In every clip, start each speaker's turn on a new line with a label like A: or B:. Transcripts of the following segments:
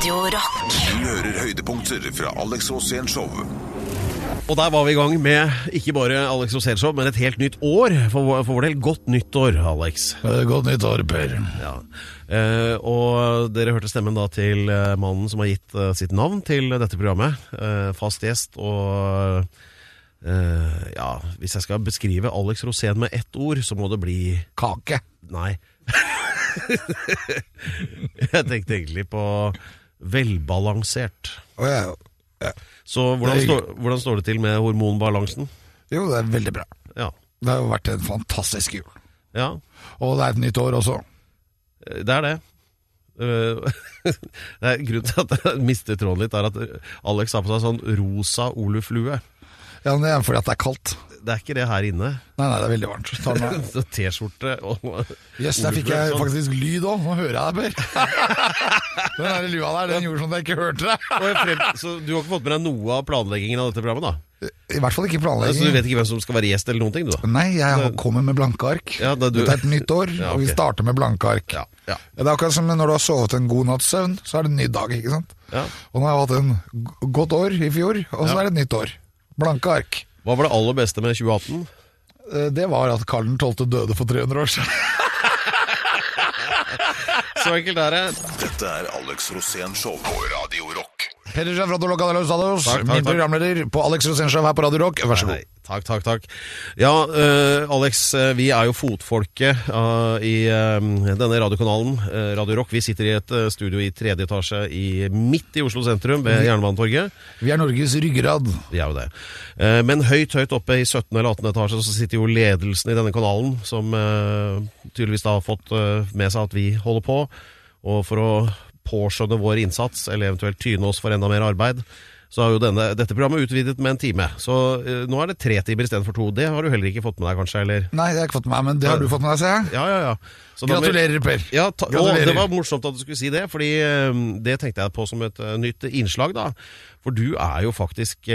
A: Radio Rock.
B: Du hører høydepunkter fra Alex Rosén Show.
C: Og der var vi i gang med ikke bare Alex Rosénshow, men et helt nytt år. For, vår- for vår del godt nyttår, Alex.
D: Godt nyttår, Per.
C: Ja. Eh, og dere hørte stemmen da til eh, mannen som har gitt eh, sitt navn til dette programmet. Eh, fast gjest og eh, Ja, hvis jeg skal beskrive Alex Rosén med ett ord, så må det bli
D: Kake.
C: Nei. jeg tenkte egentlig på velbalansert.
D: Oh, ja. ja.
C: Så hvordan, står- hvordan står det til med hormonbalansen?
D: Jo, det er veldig bra.
C: Ja.
D: Det har jo vært en fantastisk jul.
C: ja.
D: Og det er et nytt år også.
C: Det er det. Eh, det er Grunnen til at jeg mister tråden litt, er at Alex har på seg sånn rosa oluflue.
D: Ja, Det er fordi at det er kaldt.
C: Det er ikke det her inne.
D: Nei, nei, det er veldig varmt. Ta av.
C: Så T-skjorte og
D: Jøss, der fikk jeg faktisk lyd òg. Nå hører jeg deg, Per. Den der lua der, den gjorde sånn at jeg ikke hørte
C: frem, Så du har ikke fått med deg noe av planleggingen av dette programmet? da?
D: I hvert fall ikke planlegging.
C: Så du vet ikke hvem som skal være gjest eller noen ting? du da?
D: Nei, jeg kommer med blanke ark.
C: Ja, det du-
D: Dette er et nytt år,
C: Ja,
D: og vi starter med blanke ark.
C: Ja, ja.
D: Det er akkurat som når du har sovet en god natts søvn, så er det en ny dag, ikke sant?
C: Ja.
D: Og nå har jeg hatt en godt år i fjor, og så er det et nytt år. Blanke ark.
C: Hva var det aller beste med 2018?
D: Eh, Det var at Karl 12. døde for 300 år siden.
C: Så enkelt er det.
B: Dette er Alex Rosén Show på Radio Rock.
D: Peder Sjef fra Dolok Adalos Dalos,
C: Takk, takk,
D: min programleder på Alex Rosénshow her på Radio Rock. Vær så
C: Nei,
D: god.
C: takk, takk, takk. Ja, uh, Alex, eh, vi er jo fotfolket uh, i uh, denne radiokanalen, Radio Rock. Vi sitter i et studio i tredje etasje i, midt i Oslo sentrum, ved Jernbanetorget.
D: Vi er Norges ryggrad.
C: Vi er jo det. Men høyt, høyt oppe i 17. eller 18. etasje så sitter jo ledelsen i denne kanalen, som tydeligvis da har fått med seg at vi holder på. Og for å påskjønne vår innsats, eller eventuelt tyne oss for enda mer arbeid, så har jo denne, dette programmet utvidet med en time. Så uh, nå er det tre timer istedenfor to. Det har du heller ikke fått med deg, kanskje? eller?
D: Nei, det har jeg ikke fått med meg, men det har du fått med deg, ser jeg.
C: Ja, ja, ja. Så
D: Gratulerer, Per.
C: ja, ta,
D: Gratulerer.
C: det var morsomt at du skulle si det, fordi eh, det tenkte jeg på som et uh, nytt innslag. da. For du er jo faktisk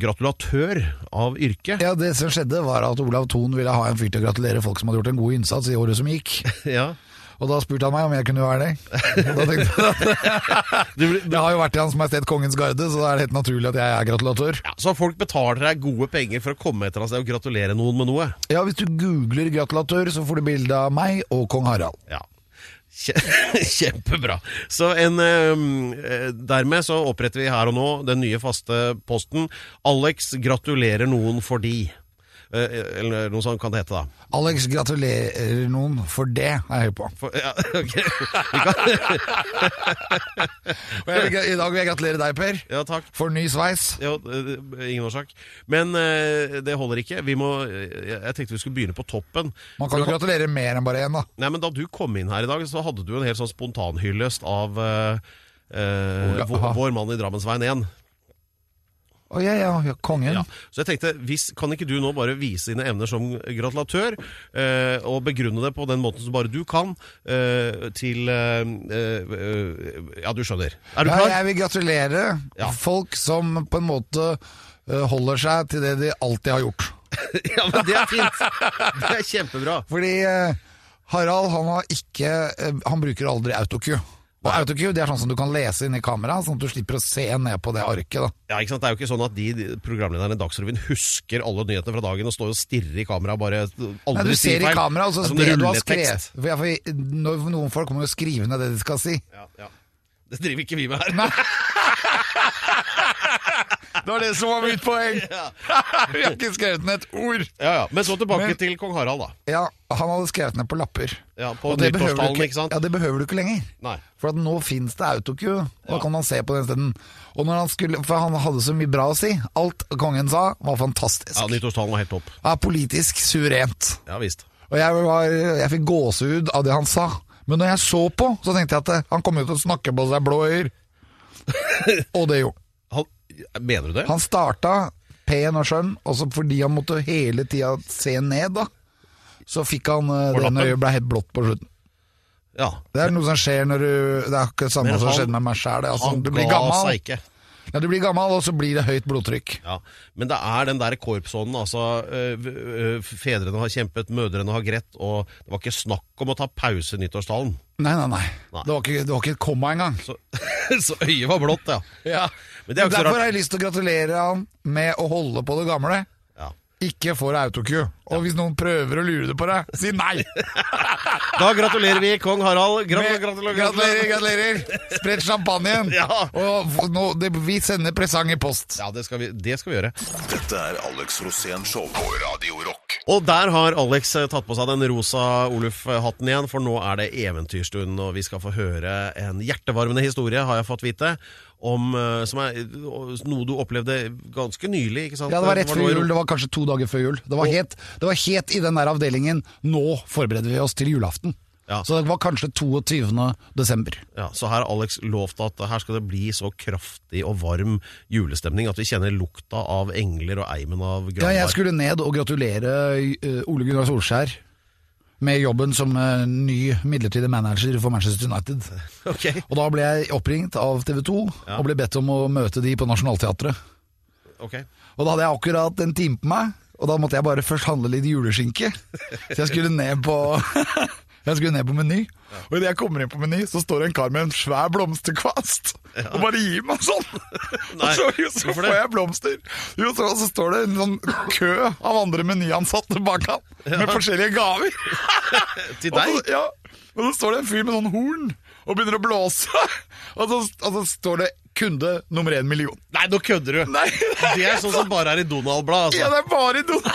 C: gratulatør av yrke.
D: Ja, Det som skjedde, var at Olav Thon ville ha en fyr til å gratulere folk som hadde gjort en god innsats i året som gikk.
C: Ja.
D: Og da spurte han meg om jeg kunne være det. Da tenkte jeg Jeg har jo vært i Hans Majestet Kongens Garde, så da er det helt naturlig at jeg er gratulatør.
C: ja, så folk betaler deg gode penger for å komme et eller annet sted og gratulere noen med noe.
D: Ja, Hvis du googler gratulatør, så får du bilde av meg og kong Harald.
C: Ja. Kjempebra. Så en, eh, dermed så oppretter vi her og nå den nye faste posten. Alex gratulerer noen fordi. Eh, eller noe sånt kan det hete, da.
D: Alex gratulerer noen, for det er jeg høy på.
C: For, ja, ok. Vi kan,
D: Og jeg vil, I dag vil jeg gratulere deg, Per,
C: ja, takk.
D: for ny sveis.
C: Ja, eh, ingen årsak. Men eh, det holder ikke. Vi må, eh, jeg tenkte vi skulle begynne på toppen.
D: Man kan jo gratulere mer enn bare én, da.
C: Nei, men Da du kom inn her i dag, så hadde du en helt sånn spontanhyllest av uh, eh, vår, vår mann i Drammensveien 1.
D: Å ja, ja, ja, kongen.
C: Ja. Så jeg tenkte, hvis, kan ikke du nå bare vise dine evner som gratulatør, eh, og begrunne det på den måten som bare du kan, eh, til eh, eh, Ja, du skjønner. Er du
D: Ja,
C: klar?
D: jeg vil gratulere folk som på en måte eh, holder seg til det de alltid har gjort.
C: ja, men det er fint. Det er kjempebra.
D: Fordi eh, Harald han har ikke Han bruker aldri autocue. Og autocue det er sånn som du kan lese inn i kameraet, sånn at du slipper å se ned på det arket. da
C: Ja, ikke sant? Det er jo ikke sånn at de de programlederne i Dagsrevyen husker alle nyhetene fra dagen og står og stirrer i kamera bare aldri
D: Nei, Du ser i kameraet, og så
C: Det er sånn
D: du har skrevet for, Noen folk må jo skrive ned det de skal si.
C: Ja, ja. Det driver ikke vi med her.
D: Det var det som var mitt poeng! Vi har ikke skrevet ned et ord.
C: Ja, ja. Men så tilbake
D: Men-
C: til kong Harald, da.
D: Ja, Han hadde skrevet ned på lapper.
C: Ja, På
D: Og det behøver
C: ikke, ikke sant?
D: Ja, Det behøver du ikke lenger.
C: Nei.
D: For at nå fins det autocue, Da da kan man se på den stedet. Og når han skulle, For han hadde så mye bra å si. Alt kongen sa, var fantastisk.
C: Ja, Nyttårstalen var helt topp.
D: Ja, politisk suverent.
C: Ja visst.
D: Og jeg, var, jeg fikk gåsehud av det han sa. Men når jeg så på, så tenkte jeg at han kom jo til å snakke på seg blå øyer. og det gjorde han.
C: Mener du det?
D: Han starta pen og skjønn, og så fordi han måtte hele tida se ned, da, så fikk han eh, det øyet ble helt blått på slutten.
C: Ja.
D: Det er noe som skjer når du Det er ikke det samme
C: Men
D: som
C: han-
D: skjedde med meg sjæl. Altså,
C: Han
D: du blir
C: ga
D: gammel,
C: seg ikke.
D: ja, du blir gammel, og så blir det høyt blodtrykk.
C: Ja, Men det er den der korpsånden. Altså, øh, øh, fedrene har kjempet, mødrene har grett, og det var ikke snakk om å ta pause i nyttårstalen.
D: Nei, nei, nei.
C: Nei.
D: Det, var ikke, det var ikke et komma engang.
C: Så, Så øyet var blått, ja.
D: Ja.
C: Er
D: Derfor
C: rart.
D: har jeg lyst til å gratulere han med å holde på det gamle.
C: ja.
D: Ikke for autocue. Og hvis noen prøver å lure det på deg, si nei!
C: Da gratulerer vi kong Harald.
D: Gratulerer,
C: gratulerer,
D: gratulerer, gratulerer! Sprett champagnen.
C: Ja.
D: Og nå, det, vi sender presang i post.
C: Ja, det skal, vi, det skal vi gjøre.
B: Dette er Alex Rosén Show på Radio Rock.
C: Og der har Alex eh, tatt på seg den rosa Oluf-hatten igjen, for nå er det eventyrstund, og vi skal få høre en hjertevarmende historie, har jeg fått vite, om, eh, som er noe du opplevde ganske nylig, ikke sant?
D: Ja, det var rett før jul. Det var kanskje to dager før jul. Det var helt, det var helt i den der avdelingen Nå forbereder vi oss til julaften.
C: Ja.
D: Så det var kanskje 22. desember.
C: Ja, så her har Alex lovt at her skal det bli så kraftig og varm julestemning at vi kjenner lukta av engler og eimen av
D: Ja, jeg skulle ned og gratulere eh, Ole Gunnar Solskjær med jobben som eh, ny midlertidig manager for Manchester United.
C: Ok.
D: Og da ble jeg oppringt av TV 2
C: Ja.
D: og ble bedt om å møte de på Nationaltheatret.
C: ok.
D: Og da hadde jeg akkurat en time på meg, og da måtte jeg bare først handle litt juleskinke. Så jeg skulle ned på Jeg skulle ned på Meny, og idet jeg kommer inn på Meny, så står det en kar med en svær blomsterkvast og bare gir meg sånn.
C: Nei,
D: og så, jo, så får jeg blomster. Jo, så, og så står det en sånn kø av andre Meny-ansatte bak ja. med forskjellige gaver.
C: Til
D: Og
C: deg?
D: så, ja, og så står det en fyr med sånn horn og begynner å blåse. Og så, og så står det 'kunde nummer én million'.
C: Nei, nå kødder du!
D: Nei,
C: Det er sånn som bare er i Donald-blad,
D: Ja,
C: altså.
D: det er bare i Donald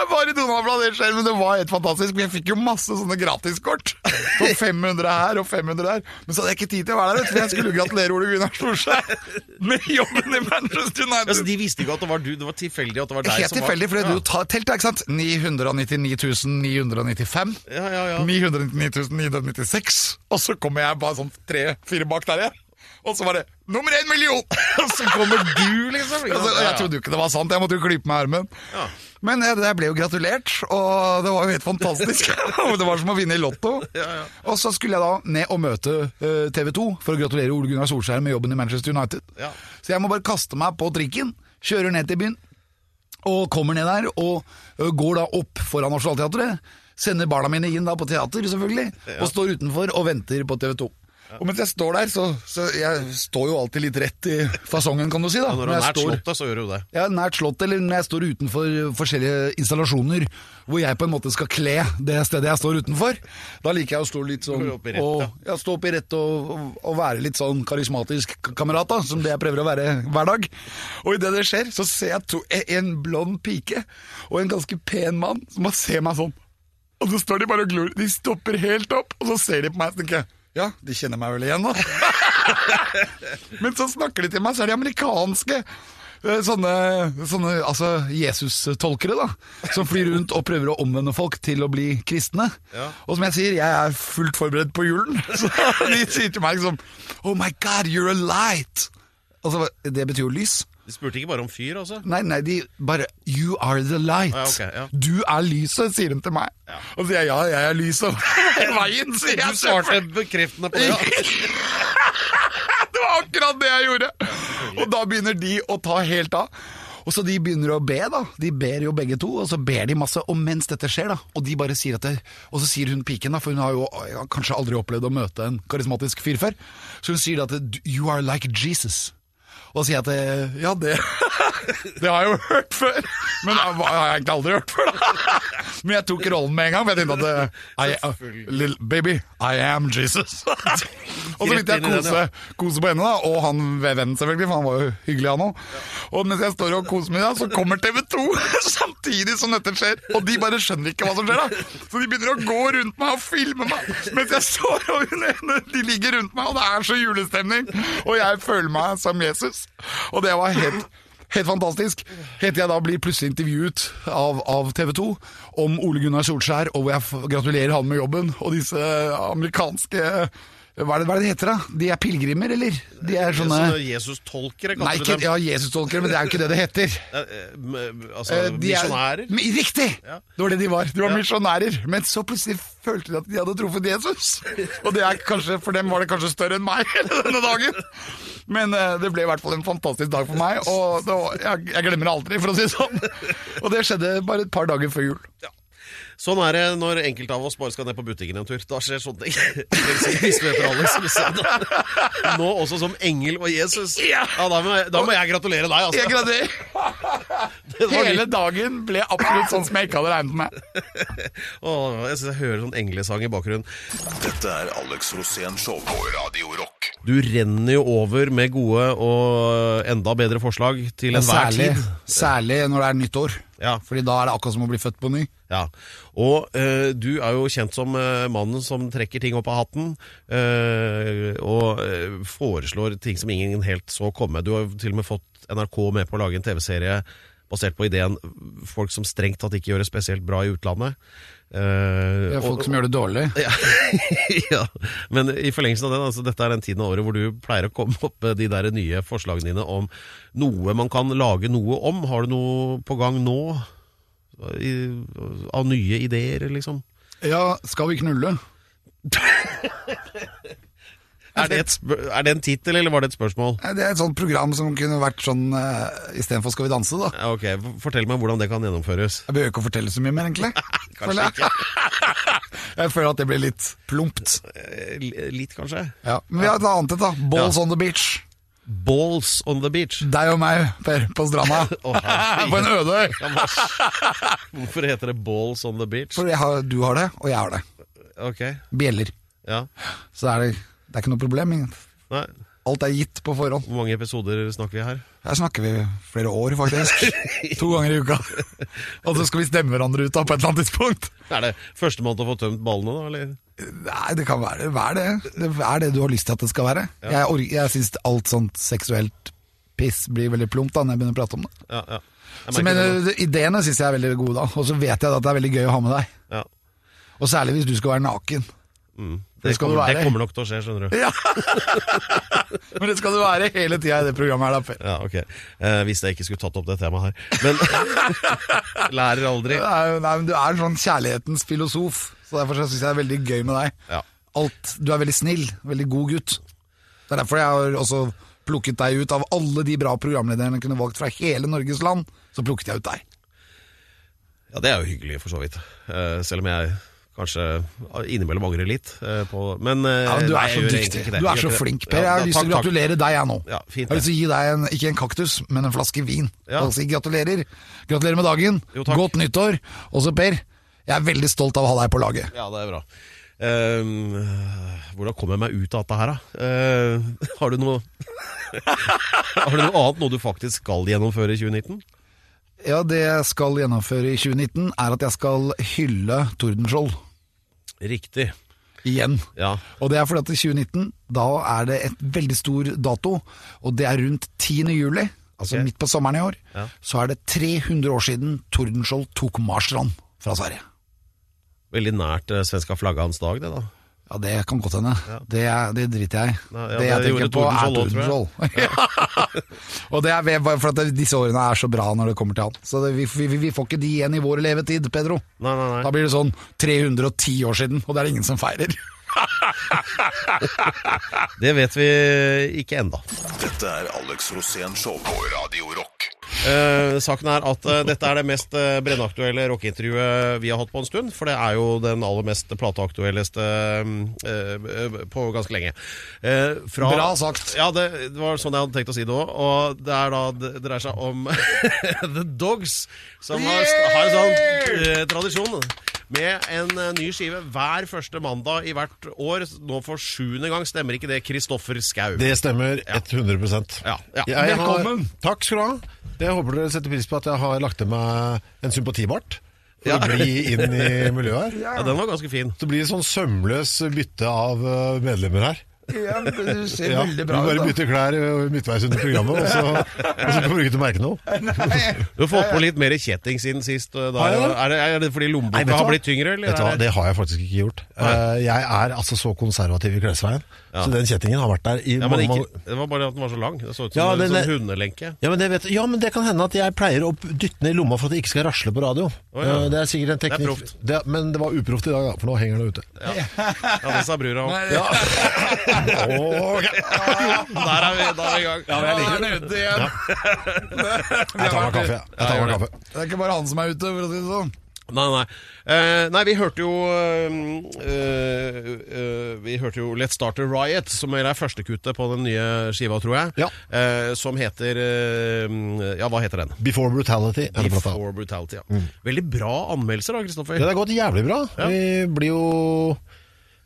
D: Det er bare Donald-bladet skjer, men det var helt fantastisk. Jeg fikk jo masse sånne gratiskort. For 500 her og 500 der. Men så hadde jeg ikke tid til å være der, vet du, for jeg skulle gratulere Ole Gunnar Solskjær med jobben i Manchester
C: Altså,
D: United.
C: de visste ikke at det var du, det var tilfeldig at det var deg
D: Helt
C: som var
D: tilfeldig, for du tar telt, ikke sant? 999 995.
C: Ja, ja, ja.
D: 999 996. Og så kommer jeg bare sånn tre-fire bak der jeg. Og så var det nummer én million!
C: Og så kommer du, liksom.
D: Altså, jeg trodde jo ikke det var sant, jeg måtte jo klype meg i armen.
C: Ja.
D: Men eh, jeg ble jo gratulert, og det var jo helt fantastisk. det var som å vinne i Lotto.
C: Ja, ja.
D: Og så skulle jeg da ned og møte TV 2 for å gratulere Ole Gunnar Solskjær med jobben i Manchester United.
C: Ja.
D: Så jeg må bare kaste meg på trikken, kjører ned til byen, og kommer ned der, og ø, går da opp foran Nationaltheatret. Sender barna mine inn da på teater, selvfølgelig, og står utenfor og venter på TV 2. Og mens jeg står der, så, så jeg står jo alltid litt rett i fasongen, kan du si. da.
C: Når du er nært slottet, så gjør du det.
D: ja, nært slottet, eller når jeg står utenfor forskjellige installasjoner hvor jeg på en måte skal kle det stedet jeg står utenfor. Da liker jeg å stå litt sånn
C: opp i rett,
D: og,
C: ja.
D: stå opp i rett og, og, være litt sånn karismatisk kamerat, da, som det jeg prøver å være hver dag. Og idet det skjer, så ser jeg to, en blond pike og en ganske pen mann som bare ser meg sånn. Og så står de bare og glor. De stopper helt opp, og så ser de på meg tenker jeg ja, de kjenner meg vel igjen, da. Men så snakker de til meg, så er de amerikanske. eh, Sånne, sånne altså Jesus-tolkere, da. Som flyr rundt og prøver å omvende folk til å bli kristne.
C: Ja.
D: Og som jeg sier, jeg er fullt forberedt på julen. Så de sier til meg liksom Oh my God, you're a light! Altså, det betyr jo lys.
C: De spurte ikke bare om fyr, altså?
D: Nei, nei, de bare You are the light.
C: Ja, okay, ja.
D: Du er lyset, sier de til meg. Og så sier jeg ja, jeg er lyset. Veien, sier jeg.
C: Du svarte bekreftende på det, ja.
D: det var akkurat det jeg gjorde! Og da begynner de å ta helt av. Og så De begynner å be, da. De ber jo begge to, og så ber de masse. Og mens dette skjer, da, og de bare sier at det, Og så sier hun piken, da, for hun har jo ja, kanskje aldri opplevd å møte en karismatisk fyr før, så hun sier da at you are like Jesus. Og sier at det- ja, det Det har jeg jo hørt før, men det har jeg egentlig aldri hørt før. da Men jeg tok rollen med en gang, jeg tenkte at det- I, uh, baby, I am Jesus. Og så begynte jeg å kose, kose på henne, da, og han vennen selvfølgelig, for han var jo hyggelig han òg. Og mens jeg står og koser meg, da, så kommer TV 2 samtidig som dette skjer. Og de bare skjønner ikke hva som skjer, da. Så de begynner å gå rundt meg og filme meg mens jeg står og hun ene, de ligger rundt meg, og det er så julestemning. Og jeg føler meg som Jesus. Og det var helt Helt fantastisk. Helt til jeg da blir plutselig intervjuet av, av TV 2 om Ole Gunnar Solskjær, og hvor jeg gratulerer han med jobben. Og disse amerikanske Hva er det, hva er det heter, da? De er pilegrimer, eller? De er sånne
C: Jesus-tolkere,
D: Nei,
C: kalte
D: ikke, ja, Jesus-tolkere, men det er jo ikke det det heter.
C: Eh, eh, Altså,
D: Eh, er-
C: misjonærer?
D: Riktig!
C: Ja.
D: Det var det de var. De var
C: Ja.
D: misjonærer. Men så plutselig følte de at de hadde truffet Jesus. Og det er kanskje, for dem var det kanskje større enn meg denne dagen. Men eh, det ble i hvert fall en fantastisk dag for meg, og det var, jeg, jeg glemmer det aldri, for å si det sånn. Og det skjedde bare et par dager før jul.
C: Sånn er det når enkelte av oss bare skal ned på butikken en tur. Da skjer sånne ting. Hvis du heter Alex. Nå også som engel og Jesus. Ja, da, må jeg, da må jeg gratulere deg, altså. Jeg gratulerer!
D: Hele dagen ble absolutt sånn som jeg ikke hadde regnet med.
C: Åh, jeg synes jeg hører sånn englesang i bakgrunnen.
B: Dette er Alex Rosén Show på Radio Rock.
C: Du renner jo over med gode og enda bedre forslag til enhver tid.
D: særlig når det er nyttår.
C: Ja.
D: Fordi da er det akkurat som å bli født på ny.
C: Ja, og eh, du er jo kjent som eh, mannen som trekker ting opp av hatten, eh, og foreslår ting som ingen helt så komme. Du har jo til og med fått NRK med på å lage en TV-serie basert på ideen folk som strengt tatt ikke gjør det spesielt bra i utlandet.
D: Uh, er folk
C: og-
D: som gjør det dårlig.
C: ja, ja, men i forlengelsen av det, altså, dette er den tiden av året hvor du pleier å komme opp med de der nye forslagene dine om noe man kan lage noe om. Har du noe på gang nå? I, av nye ideer, liksom?
D: Ja, skal vi knulle?
C: Er det, et, er det en tittel, eller var det et spørsmål?
D: Eh, Det er et sånt program som kunne vært sånn uh, istedenfor Skal vi danse, da.
C: Ja, ok, Fortell meg hvordan det kan gjennomføres.
D: Jeg behøver ikke å fortelle så mye mer, egentlig.
C: Kanskje ikke.
D: Jeg føler at det blir litt plumpt.
C: Eh, Litt, kanskje?
D: Ja. Men vi har et annet et, da. Balls
C: Ja.
D: on the beach.
C: Balls on the beach.
D: Deg og meg, Per, på stranda.
C: oh,
D: på en øde øy.
C: Hvorfor heter det Balls on the beach?
D: For har, du har det, og jeg har det.
C: Ok,
D: Bjeller.
C: ja.
D: Så er det, det er ikke noe problem.
C: Nei,
D: Alt er gitt på forhånd.
C: hvor mange episoder snakker vi her?
D: Her snakker vi flere år, faktisk. To ganger i uka. Og så skal vi stemme hverandre ut da på et eller annet tidspunkt.
C: Er det førstemann til å få tømt ballene, da? eller?
D: Nei, det kan være er det. Det er det du har lyst til at det skal være. Jeg, or- jeg syns alt sånt seksuelt piss blir veldig plumpt da når jeg begynner å prate om det.
C: Ja, ja.
D: Så, men
C: det
D: Ideene syns jeg er veldig gode, da. Og så vet jeg at det er veldig gøy å ha med deg.
C: ja.
D: Og særlig hvis du skal være naken.
C: mm.
D: Det
C: det, kommer, det kommer nok til å skje, skjønner du.
D: Ja. Men det skal du være hele tida i det programmet her, da, Per.
C: Ja, ok. Eh, hvis jeg ikke skulle tatt opp det temaet her. Men lærer aldri.
D: Er Nei, men Du er en sånn kjærlighetens filosof, så derfor syns jeg det er veldig gøy med deg.
C: Ja.
D: Alt, Du er veldig snill, veldig god gutt. Det er derfor jeg har også plukket deg ut av alle de bra programlederne jeg kunne valgt fra hele Norges land. Så plukket jeg ut deg.
C: Ja, det er jo hyggelig, for så vidt. Eh, selv om jeg kanskje innimellom angrer litt eh, på Men, eh,
D: Ja, men du er så dyktig. Du er så flink, Per. Jeg har lyst til å gratulere deg, jeg nå.
C: Ja, fint,
D: jeg har lyst til å gi deg en, ikke en kaktus, men en flaske vin.
C: Ja.
D: Si gratulerer. Gratulerer med dagen.
C: Jo.
D: Godt nyttår. Og så, Per, jeg er veldig stolt av å ha deg på laget.
C: Ja, det er bra. Um, hvordan kommer jeg meg ut av dette her, da? Uh, har du noe Har du noe annet, noe du faktisk skal gjennomføre i 2019?
D: Ja, det jeg skal gjennomføre i 2019, er at jeg skal hylle Tordenskjold
C: Riktig.
D: igjen.
C: Ja.
D: Og det er fordi at i 2019, da er det et veldig stor dato, og det er rundt 10. juli, altså
C: okay.
D: midt på sommeren i år,
C: Ja.
D: så er det 300 år siden Tordenskjold tok Marstrand fra Sverige.
C: Veldig nært eh, svenska flagget hans dag, det, da.
D: Ja, det kan godt hende. Det, er- det driter jeg i.
C: Nei, ja,
D: det jeg
C: det
D: tenker på, er
C: Tordenskjold.
D: Ja. Og det er ved- for at disse årene er så bra når det kommer til han. Så det, vi, vi, vi får ikke de igjen i vår levetid, Pedro.
C: Nei, nei, nei.
D: Da blir det sånn 310 år siden, og det er det ingen som feirer.
C: Det vet vi ikke enda.
B: Dette er Alex Rosén Show på Radio Rock.
C: Eh, saken er at uh, dette er det mest uh, brennaktuelle rockeintervjuet vi har hatt på en stund. For det er jo den aller mest plateaktuelleste på ganske lenge. Fra-
D: Bra sagt.
C: Ja, det, det var sånn jeg hadde tenkt å si det òg. Og det er da det dreier seg om The Dogs, som har, har en sånn tradisjon. Med en eh, ny skive hver første mandag i hvert år. Nå for sjuende gang stemmer ikke det Kristoffer Skau?
A: Det stemmer 100
C: Ja, ja.
A: Jeg har- Takk skal du ha. Jeg håper dere setter pris på at jeg har lagt til meg en sympatibart. For
C: Ja.
A: å bli inn i miljøet her.
C: ja, den var ganske fin.
A: Det blir sånn sømløs bytte av eh, medlemmer her.
D: Ja, men du ser
A: Ja,
D: veldig
A: vi
D: bra
A: bare
D: ut. da.
A: bytter klær eh, midtveis under programmet, og så, og så kommer du ikke til å merke noe.
C: Du har fått på litt mer kjetting siden sist. Da,
A: Har jeg det?
C: er, det, er det fordi
A: Nei,
C: lommeboka har blitt tyngre? Eller?
A: Vet du hva?
C: det-
A: Det har jeg faktisk ikke gjort. Uh, jeg er altså så konservativ i klesveien,
C: Ja.
A: så den kjettingen har vært der i
C: ja, men
A: mange,
C: ikke,
A: mange
C: det var bare at den var så lang. Det så ut som
A: Ja,
C: en
A: den
C: sånn hundelenke.
A: ja men, det vet, ja, men det kan hende at jeg pleier å dytte den i lomma for at det ikke skal rasle på radio.
C: Oh, ja.
A: Det er sikkert en
C: Det er
A: teknikk.
C: proft.
A: Det men det var uproft i dag, da, for nå henger den ute.
C: Ja, det sa brura òg.
D: Ja.
C: Der er vi, da er vi i gang.
D: Ja, jeg liker den ute igjen.
A: Jeg tar meg kaffe. jeg. Jeg tar meg kaffe.
D: Det er ikke bare han som er ute, for å si det sånn.
C: Nei, nei. Eh, nei, vi hørte jo eh, eh, eh, Vi hørte jo Let's Start a Riot, som er første kuttet på den nye skiva, tror jeg.
A: Ja.
C: Eh, som heter eh, Ja, hva heter den?
A: Before Brutality.
C: Before Brutality. Ja. Veldig bra anmeldelser, da, Kristoffer.
A: Ja, det har gått jævlig bra.
C: Ja.
A: Vi blir jo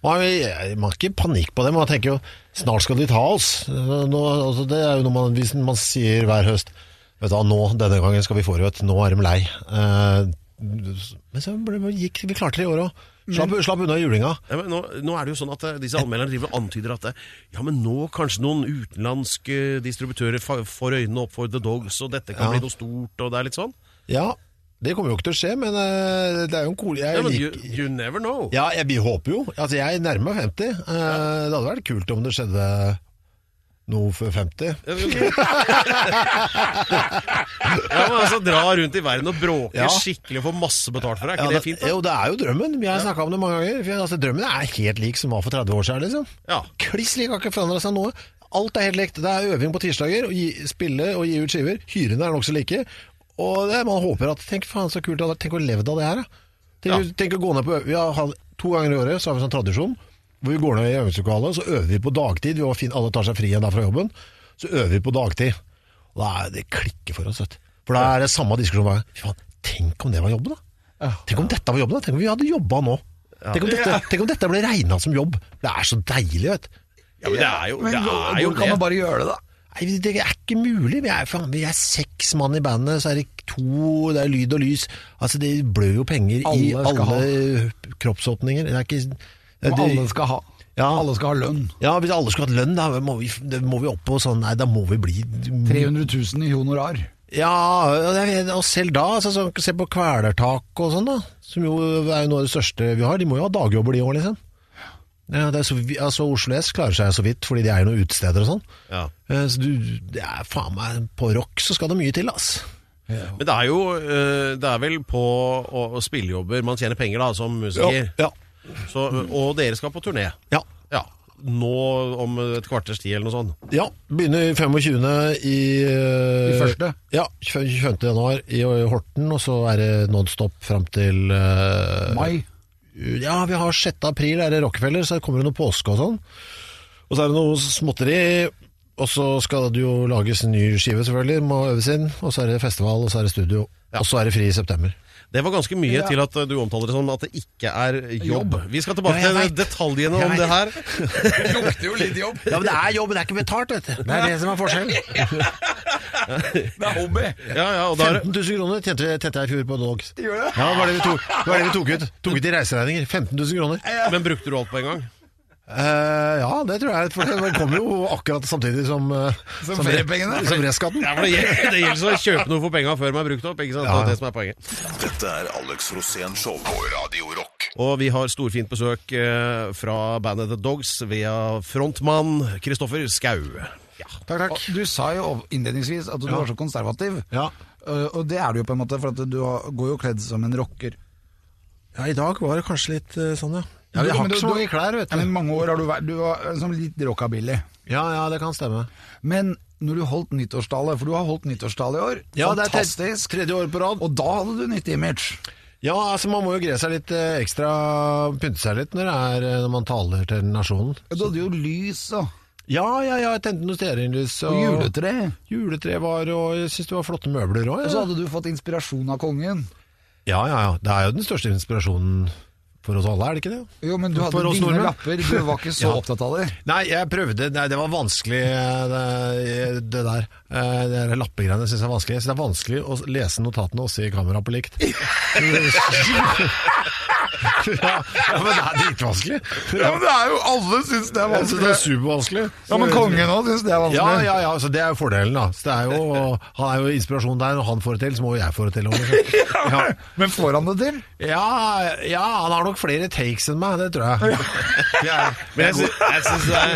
A: man har, ikke panikk på det, men man tenker jo snart skal de ta oss. Nå, altså, det er jo noe man, man sier hver høst Vet du nå, denne gangen skal vi få rødt. Nå er de lei. Eh, men så ble, gikk vi klarte det i år òg. Slapp, slapp unna julinga.
C: Ja, men nå, nå er det jo sånn at eh, disse anmelderne driver og antyder at eh, ja, men nå kanskje noen utenlandske distributører får øynene opp for The Dogs, og dette kan
A: Ja.
C: bli noe stort, og det er litt sånn.
A: Ja, det kommer jo ikke til å skje, men uh, det er jo en cool jeg
C: Ja, men you, you never know.
A: Ja, jeg vi håper jo. Altså, jeg nærmer meg 50. Eh, Det hadde vært kult om det skjedde noe før 50.
C: Ja, men altså Dra rundt i verden og bråke
A: Ja.
C: skikkelig og få masse betalt for det. Er
A: Ja,
C: det, det fint? da?
A: Jo, det er jo drømmen. Vi har snakka om det mange ganger. For, altså, drømmen er helt lik som var for 30 år siden. Liksom.
C: Ja.
A: Kliss lik, har ikke forandra seg noe. Alt er helt likt. Det er øving på tirsdager, og gi, spille og gi ut skiver. Hyrene er nokså like. Og det, man håper at Tenk faen så kult det hadde vært. Tenk å leve av det her, da. Tenk,
C: Ja.
A: tenk å gå ned på. Vi har To ganger i året så har vi sånn tradisjon hvor vi går ned i øvingslokalet, så øver vi på dagtid. Vi alle tar seg fri igjen der fra jobben. Så øver vi på dagtid. Og da er det klikker for oss, vet du. For da er det samme diskusjon hver gang. Tenk om det var jobben, da. Tenk om dette var jobben, da. Tenk om vi hadde jobba nå. Tenk, om dette, tenk om dette ble regna som jobb. Det er så deilig, vet du.
C: Ja, men det er jo det. Er jo
D: hvor kan man bare gjøre det, da?
A: Nei, det er ikke mulig. Vi er, faen, vi er seks mann i bandet, så er det to, det er lyd og lys. Altså, det blør jo penger i
D: Alle ha.
A: alle kroppsåpninger. Det er ikke det,
D: Og alle skal ha,
A: Ja.
D: alle skal ha lønn.
A: Ja, hvis alle skulle hatt lønn, da må vi, må vi opp på sånn Nei, da må vi bli
D: 300 000 i honorar.
A: Ja, og selv da, altså, så, se på Kvelertak og sånn, da. Som jo er jo noe av det største vi har. De må jo ha dagjobber, de òg, liksom. Ja, det er så, altså, Oslo S klarer seg så vidt, fordi de er jo noen utesteder og sånn.
C: Ja.
A: Eh, Så du, det er faen meg På rock så skal det mye til, ass.
C: Men det er jo eh, Det er vel på å, å spillejobber man tjener penger, da, som musiker.
A: Ja, Ja.
C: Så, og dere skal på turné.
A: Ja.
C: Ja. Nå om et kvarters tid eller noe sånt.
A: ja. Begynner 25. i eh,
D: I første?
A: Ja, 25. januar i Horten, og så er det nonstop fram til uh,
D: Mai.
A: Ja, vi har 6. april, er det Rockefeller, så kommer det noe påske og sånn. Og så er det noe småtteri, og så skal det jo lages en ny skive, selvfølgelig, må øves inn. Og så er det festival, og så er det studio. Og så er det fri i september.
C: Det var ganske mye
D: Ja.
C: til at du omtaler det som at det ikke er jobb.
D: Jobb.
C: Vi skal tilbake
A: Ja,
C: til detaljene om det her.
D: Det lukter jo litt jobb.
A: Ja, men det er jobb, det er ikke betalt, vet du. Det er det som er forskjellen.
D: Det er hobby.
C: Ja, ja, og da er
A: 15 000 kroner tjente, Tette jeg i fjor på Dogs.
D: Gjør det?
A: Ja, det var det vi tok, det var det vi tok ut. Tok ut i reiseregninger. 15 000 kroner.
C: Men brukte du alt på en gang?
A: Eh, ja, det tror jeg. For det kommer jo akkurat samtidig som uh,
D: Som feriepengene.
A: Som restskatten.
C: Ja, for det, gjelder, så gjelder å kjøpe noe for penga før man har brukt opp. Ikke sant? Det
A: Ja.
C: er det som er poenget.
B: Dette er Alex Rosén Show på Radio Rock.
C: Og vi har storfint besøk eh, fra bandet The Dogs via frontmann Kristoffer Skau. Ja.
A: Takk, takk.
D: Og Du sa jo innledningsvis at du var så konservativ.
A: Ja.
D: Uh, Og det er du jo på en måte, for at du går jo kledd som en rocker.
A: ja, i dag var det kanskje litt sånn, ja. Ja,
D: Du-
A: Jeg har ikke
D: du-
A: så
D: du-
A: mange klær, vet
D: Ja, men
A: du.
D: mange år har du vært Du var som litt rockabilly.
A: Ja, ja, det kan stemme.
D: Men når du holdt nyttårstale, for du har holdt nyttårstale i år,
A: Ja,
D: fantastisk,
A: tredje år på rad.
D: og da hadde du nytt image.
A: Ja, altså man må jo gre seg litt eh, ekstra, pynte seg litt når, er, eh, når man taler til nasjonen.
D: Ja, Du hadde jo lys og,
A: Ja, ja, ja, jeg tente noe stearinlys.
D: og juletre.
A: Juletre var, og jeg syns det var flotte møbler òg.
D: Og så hadde du fått inspirasjon av kongen.
A: ja, ja, ja. Det er jo den største inspirasjonen for oss alle, er det ikke det?
D: Jo, men du hadde dine lapper, du var ikke så
A: Ja.
D: opptatt av det.
A: Nei, jeg prøvde. Nei, det var vanskelig, det, det der. Eh, Det der lappegreiene syns jeg er vanskelig. Jeg synes det er vanskelig å lese notatene og se kamera på likt. ja, ja, men det er dritvanskelig.
D: Ja, men det er jo Alle syns det er
A: Jeg syns det er supervanskelig.
D: Ja, men kongen òg syns det er vanskelig.
A: ja, ja, ja, så det er jo fordelen, da. Så det er jo, han er jo inspirasjon der. Når han får det til, så må jo jeg få det til. også, liksom. Ja.
D: Men får han det til?
A: Ja, ja, han har nok flere takes enn meg, det tror jeg. Ja,
C: Men jeg, sy jeg synes det er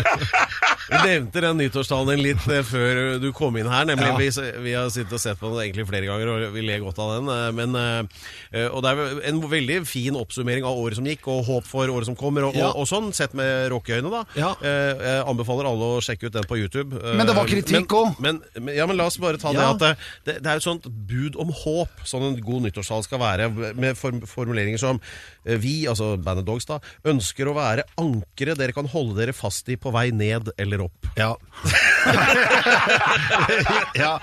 C: Vi nevnte den nyttårstalen din litt eh, før du kom inn her. Nemlig vi, vi har sittet og sett på den egentlig flere ganger, og vi ler godt av den. eh, Men, eh, og det er en veldig fin oppsummering av året som gikk, og håp for året som kommer, og, og, og sånn, sett med råkeøyne, da. Eh, Jeg anbefaler alle å sjekke ut den på YouTube. Eh,
D: Men det var kritikk òg!
C: Men, men, ja, men la oss bare ta det at det, det, det er et sånt bud om håp, sånn en god nyttårstale skal være, med form, formuleringer som eh, vi, altså bandet Dogs, da, ønsker å være ankeret dere kan holde dere fast i på vei ned eller opp.
A: Ja. ja.